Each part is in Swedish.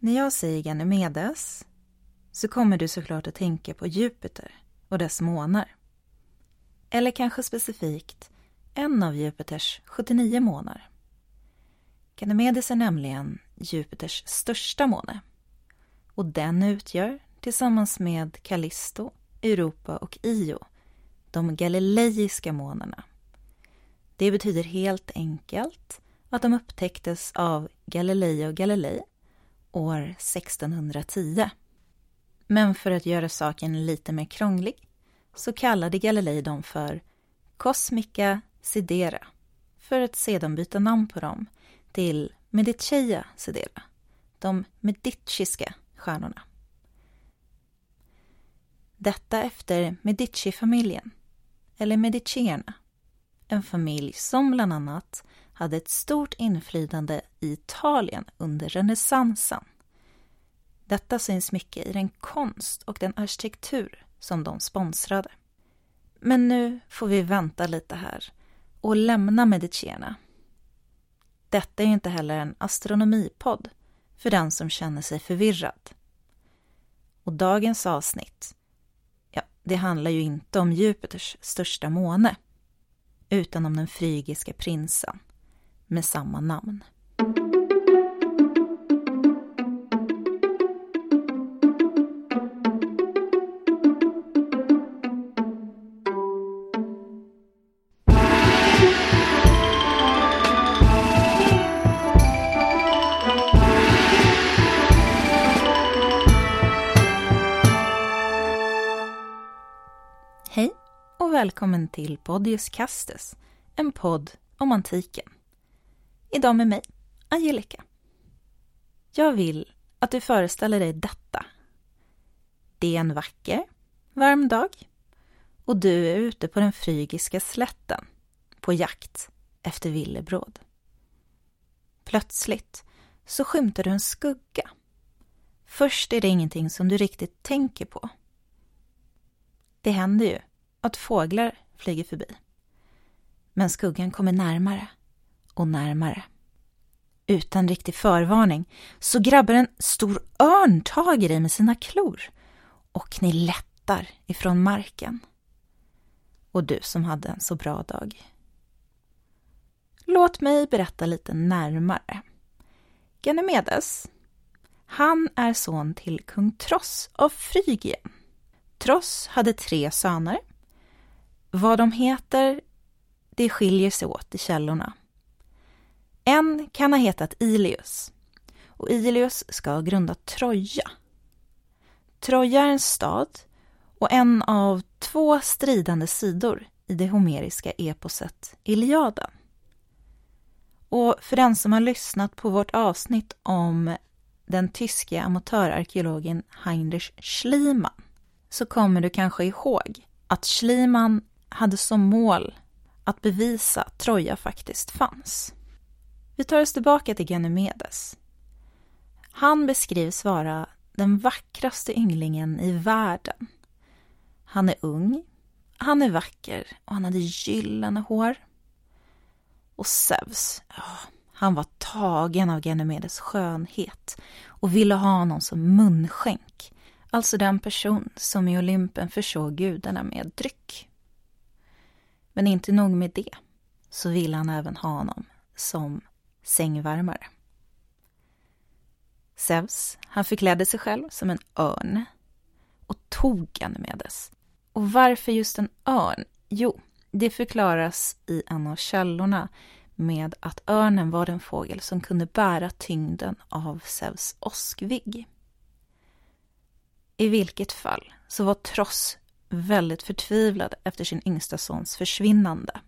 När jag säger Ganymedes så kommer du såklart att tänka på Jupiter och dess månar. Eller kanske specifikt en av Jupiters 79 månar. Ganymedes är nämligen Jupiters största måne och den utgör tillsammans med Callisto, Europa och Io de galileiska månarna. Det betyder helt enkelt att de upptäcktes av Galileo Galilei år 1610. Men för att göra saken lite mer krånglig så kallade Galilei dem för Cosmica Sidera för att sedan byta namn på dem till Mediceia Sidera, de mediciska stjärnorna. Detta efter Medici-familjen, eller Medicierna, en familj som bland annat hade ett stort inflytande i Italien under renässansen. Detta syns mycket i den konst och den arkitektur som de sponsrade. Men nu får vi vänta lite här och lämna Medicierna. Detta är inte heller en astronomipodd för den som känner sig förvirrad. Och dagens avsnitt, ja, det handlar ju inte om Jupiters största måne, utan om den frygiska prinsen med samma namn. Hej och välkommen till Podius Castus, en podd om antiken. Idag med mig, Angelica. Jag vill att du föreställer dig detta. Det är en vacker, varm dag och du är ute på den frygiska slätten på jakt efter villebråd. Plötsligt så skymtar du en skugga. Först är det ingenting som du riktigt tänker på. Det händer ju att fåglar flyger förbi. Men skuggan kommer närmare och närmare. Utan riktig förvarning så grabbar en stor örn tag i dig med sina klor och ni lättar ifrån marken. Och du som hade en så bra dag. Låt mig berätta lite närmare. Ganymedes, han är son till kung Tross av Frygien. Tross hade tre söner. Vad de heter, det skiljer sig åt i källorna. En kan ha hetat Ilius och Ilius ska ha grundat Troja. Troja är en stad och en av två stridande sidor i det homeriska eposet Iliaden. Och för den som har lyssnat på vårt avsnitt om den tyske amatörarkeologen Heinrich Schliemann så kommer du kanske ihåg att Schliemann hade som mål att bevisa att Troja faktiskt fanns. Vi tar oss tillbaka till Ganymedes. Han beskrivs vara den vackraste ynglingen i världen. Han är ung, han är vacker och han hade gyllene hår. Och Zeus, oh, han var tagen av Ganymedes skönhet och ville ha honom som munskänk, alltså den person som i Olympen försåg gudarna med dryck. Men inte nog med det, så ville han även ha honom som sängvärmare. Zeus, han förklädde sig själv som en örn och tog Ganymedes. Och varför just en örn? Jo, det förklaras i en av källorna med att örnen var den fågel som kunde bära tyngden av Zeus åskvigg. I vilket fall så var Tross väldigt förtvivlad efter sin yngsta sons försvinnande.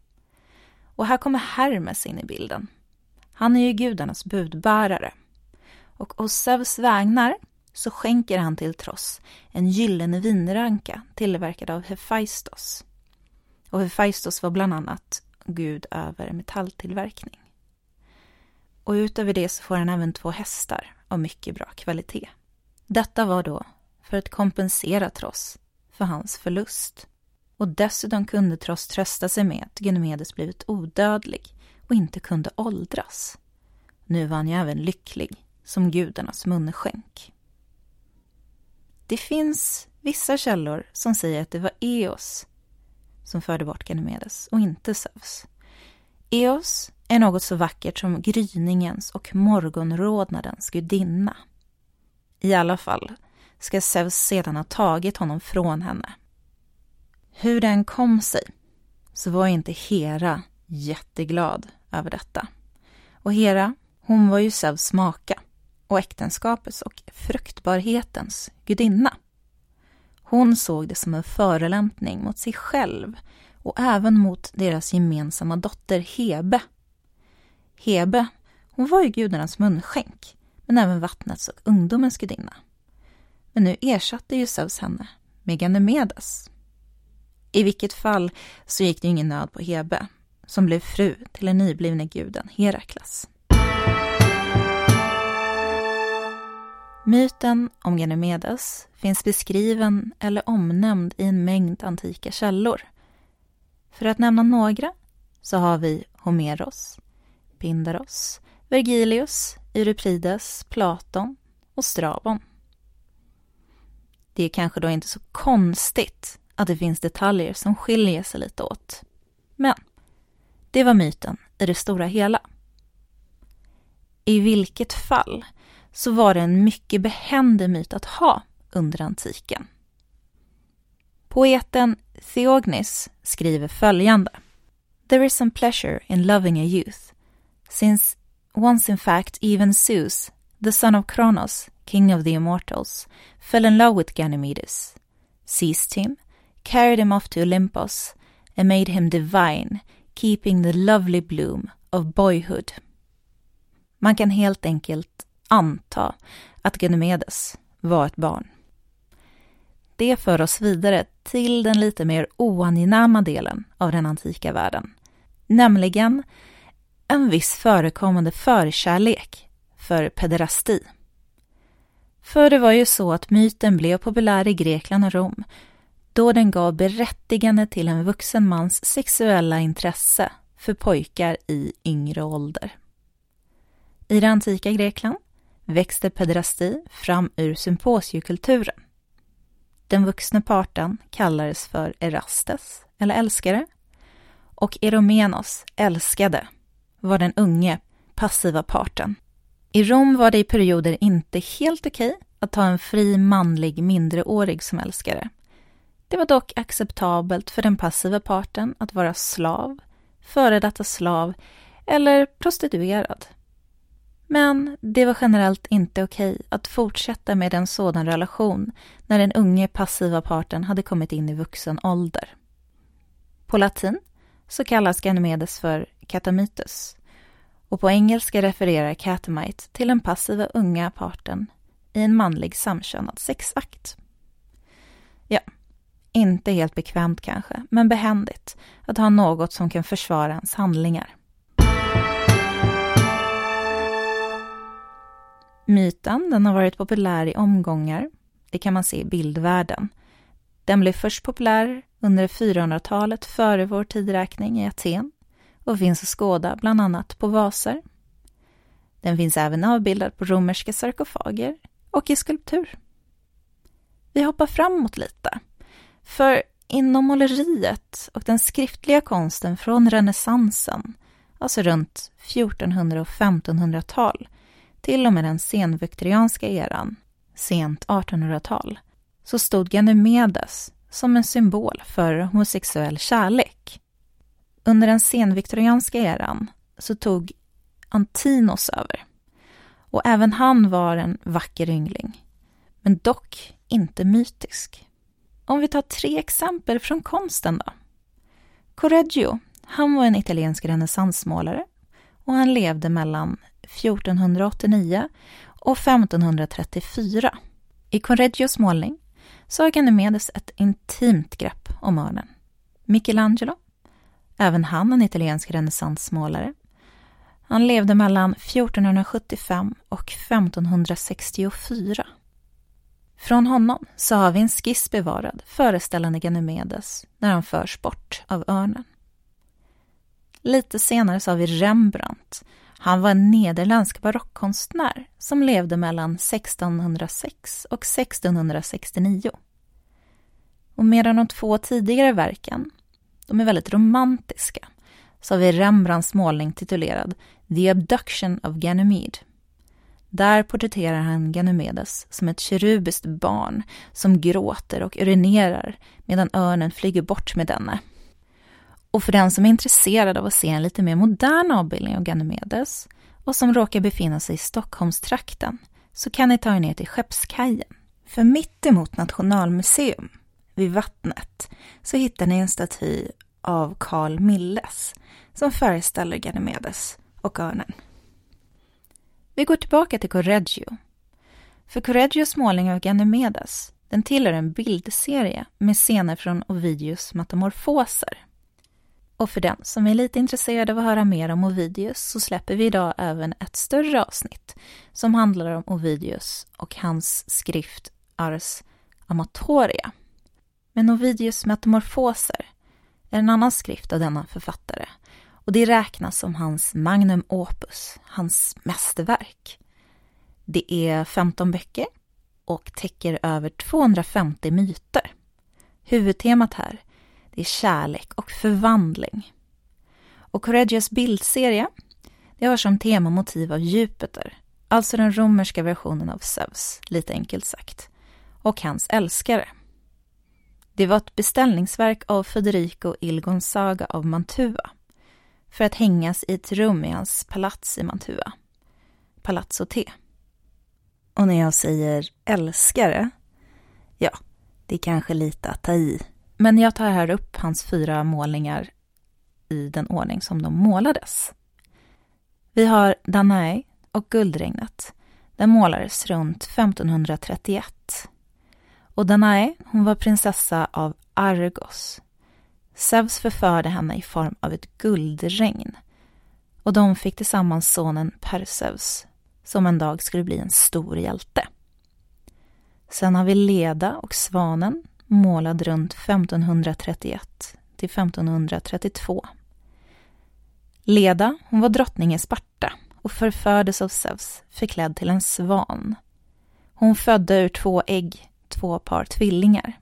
Och här kommer Hermes in i bilden. Han är ju gudarnas budbärare. Och å Zeus vägnar så skänker han till Tross en gyllene vinranka tillverkad av Hephaistos. Och Hephaistos var bland annat gud över metalltillverkning. Och utöver det så får han även två hästar av mycket bra kvalitet. Detta var då för att kompensera Tross för hans förlust. Och dessutom kunde Tross trösta sig med att Ganymedes blivit odödlig och inte kunde åldras. Nu var han ju även lycklig som gudarnas munskänk. Det finns vissa källor som säger att det var Eos som förde bort Ganymedes och inte Zeus. Eos är något så vackert som gryningens och morgonrodnadens gudinna. I alla fall ska Zeus sedan ha tagit honom från henne. Hur den kom sig så var inte Hera jätteglad över detta. Och Hera, hon var ju Zeus maka och äktenskapets och fruktbarhetens gudinna. Hon såg det som en förolämpning mot sig själv och även mot deras gemensamma dotter Hebe. Hebe, hon var ju gudarnas munskänk, men även vattnets och ungdomens gudinna. Men nu ersatte ju Zeus henne med Ganymedes. I vilket fall så gick det ingen nöd på Hebe, som blev fru till den nyblivne guden Herakles. Myten om Ganymedes finns beskriven eller omnämnd i en mängd antika källor. För att nämna några så har vi Homeros, Pindaros, Vergilius, Euripides, Platon och Strabon. Det är kanske då inte så konstigt att det finns detaljer som skiljer sig lite åt. Men det var myten i det stora hela. I vilket fall så var det en mycket behändig myt att ha under antiken. Poeten Theognis skriver följande. There is some pleasure in loving a youth, since once in fact even Zeus, the son of Kronos, king of the immortals, fell in love with Ganymedes, seized him, carried him off to Olympus, and made him divine, keeping the lovely bloom of boyhood. Man kan helt enkelt anta att Ganymedes var ett barn. Det för oss vidare till den lite mer oangenäma delen av den antika världen, nämligen en viss förekommande förkärlek för pederasti. För det var ju så att myten blev populär i Grekland och Rom då den gav berättigande till en vuxen mans sexuella intresse för pojkar i yngre ålder. I det antika Grekland växte pederasti fram ur symposiekulturen. Den vuxna parten kallades för erastes, eller älskare, och eromenos, älskade, var den unge, passiva parten. I Rom var det i perioder inte helt okej att ha en fri manlig mindreårig som älskare. Det var dock acceptabelt för den passiva parten att vara slav, före detta slav eller prostituerad. Men det var generellt inte okej att fortsätta med en sådan relation när den unge passiva parten hade kommit in i vuxen ålder. På latin så kallas Ganymedes för katamytus och på engelska refererar catamite till den passiva unga parten i en manlig samkönad sexakt. Ja, inte helt bekvämt kanske, men behändigt att ha något som kan försvara ens handlingar. Myten den har varit populär i omgångar. Det kan man se i bildvärlden. Den blev först populär under 400-talet före vår tidräkning i Aten och finns att skåda bland annat på vaser. Den finns även avbildad på romerska sarkofager och i skulptur. Vi hoppar framåt lite. För inom måleriet och den skriftliga konsten från renässansen, alltså runt 1400 och 1500-tal, till och med den senviktorianska eran, sent 1800-tal, så stod Ganymedes som en symbol för homosexuell kärlek. Under den senviktorianska eran så tog Antinos över. Och även han var en vacker yngling, men dock inte mytisk. Om vi tar tre exempel från konsten då. Correggio, han var en italiensk renässansmålare och han levde mellan 1489 och 1534. I Correggios målning så har Ganymedes ett intimt grepp om örnen. Michelangelo, även han en italiensk renässansmålare. Han levde mellan 1475 och 1564. Från honom så har vi en skiss bevarad föreställande Ganymedes när han förs bort av örnen. Lite senare så har vi Rembrandt Han var en nederländsk barockkonstnär som levde mellan 1606 och 1669. Och medan de två tidigare verken, de är väldigt romantiska, så har vi Rembrandts målning titulerad The Abduction of Ganymede. Där porträtterar han Ganymedes som ett kerubiskt barn som gråter och urinerar medan örnen flyger bort med denne. Och för den som är intresserad av att se en lite mer modern avbildning av Ganymedes och som råkar befinna sig i Stockholmstrakten så kan ni ta er ner till Skeppskajen. För mitt emot Nationalmuseum, vid vattnet, så hittar ni en staty av Carl Milles som föreställer Ganymedes och örnen. Vi går tillbaka till Correggio. För Correggios målning av Ganymedes den tillhör en bildserie med scener från Ovidius metamorfoser. Och för den som är lite intresserad av att höra mer om Ovidius så släpper vi idag även ett större avsnitt som handlar om Ovidius och hans skrift Ars Amatoria. Men Ovidius metamorfoser är en annan skrift av denna författare och det räknas som hans magnum opus, hans mästerverk. Det är 15 böcker och täcker över 250 myter. Huvudtemat här det är kärlek och förvandling. Och Correggios bildserie det har som tema motiv av Jupiter, alltså den romerska versionen av Zeus, lite enkelt sagt, och hans älskare. Det var ett beställningsverk av Federico il Gonzaga av Mantua för att hängas i ett rum i hans palats i Mantua, Palazzo T. Och när jag säger älskare, ja, det är kanske lite att ta i. Men jag tar här upp hans fyra målningar i den ordning som de målades. Vi har Danae och Guldregnet. Den målades runt 1531. Och Danae, hon var prinsessa av Argos, Zeus förförde henne i form av ett guldregn och de fick tillsammans sonen Perseus som en dag skulle bli en stor hjälte. Sen har vi Leda och Svanen målad runt 1531 till 1532. Leda hon var drottning i Sparta och förfördes av Zeus förklädd till en svan. Hon födde ur två ägg två par tvillingar.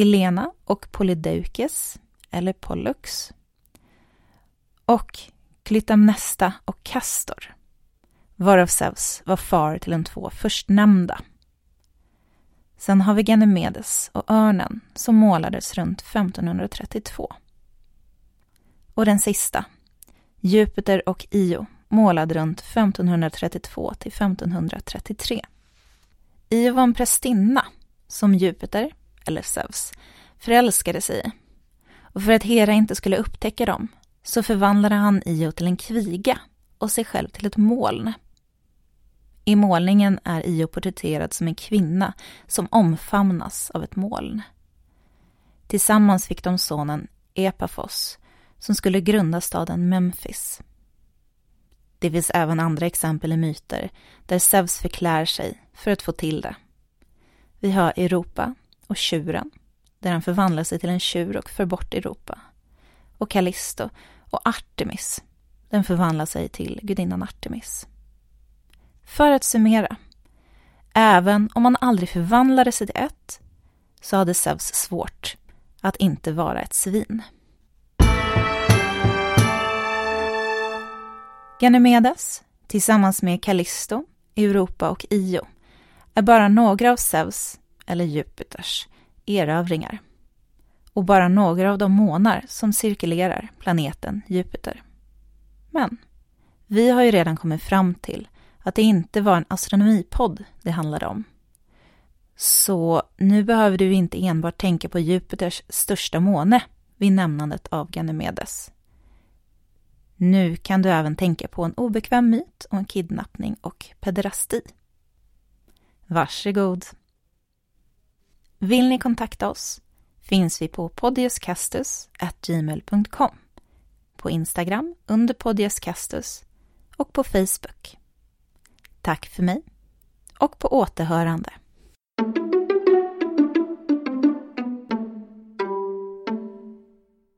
Helena och Polydeukes, eller Pollux. Och Klytamnesta och Castor, varav Zeus var far till de två förstnämnda. Sen har vi Ganymedes och örnen som målades runt 1532. Och den sista, Jupiter och Io, målad runt 1532 till 1533. Io var en prästinna som Jupiter eller Zeus, förälskade sig i. Och för att Hera inte skulle upptäcka dem så förvandlade han Io till en kviga och sig själv till ett moln. I målningen är Io porträtterad som en kvinna som omfamnas av ett moln. Tillsammans fick de sonen Epafos som skulle grunda staden Memphis. Det finns även andra exempel i myter där Zeus förklär sig för att få till det. Vi har Europa och tjuren, där han förvandlar sig till en tjur och för bort Europa. Och Callisto och Artemis, den förvandlar sig till gudinnan Artemis. För att summera, även om man aldrig förvandlade sig till ett, så hade Zeus svårt att inte vara ett svin. Ganymedes, tillsammans med Callisto, Europa och Io, är bara några av Zeus eller Jupiters, erövringar. Och bara några av de månar som cirkulerar planeten Jupiter. Men vi har ju redan kommit fram till att det inte var en astronomipodd det handlade om. Så nu behöver du inte enbart tänka på Jupiters största måne vid nämnandet av Ganymedes. Nu kan du även tänka på en obekväm myt om kidnappning och pederasti. Varsågod! Vill ni kontakta oss finns vi på podiuscastus.gmail.com på Instagram under podiuscastus och på Facebook. Tack för mig och på återhörande.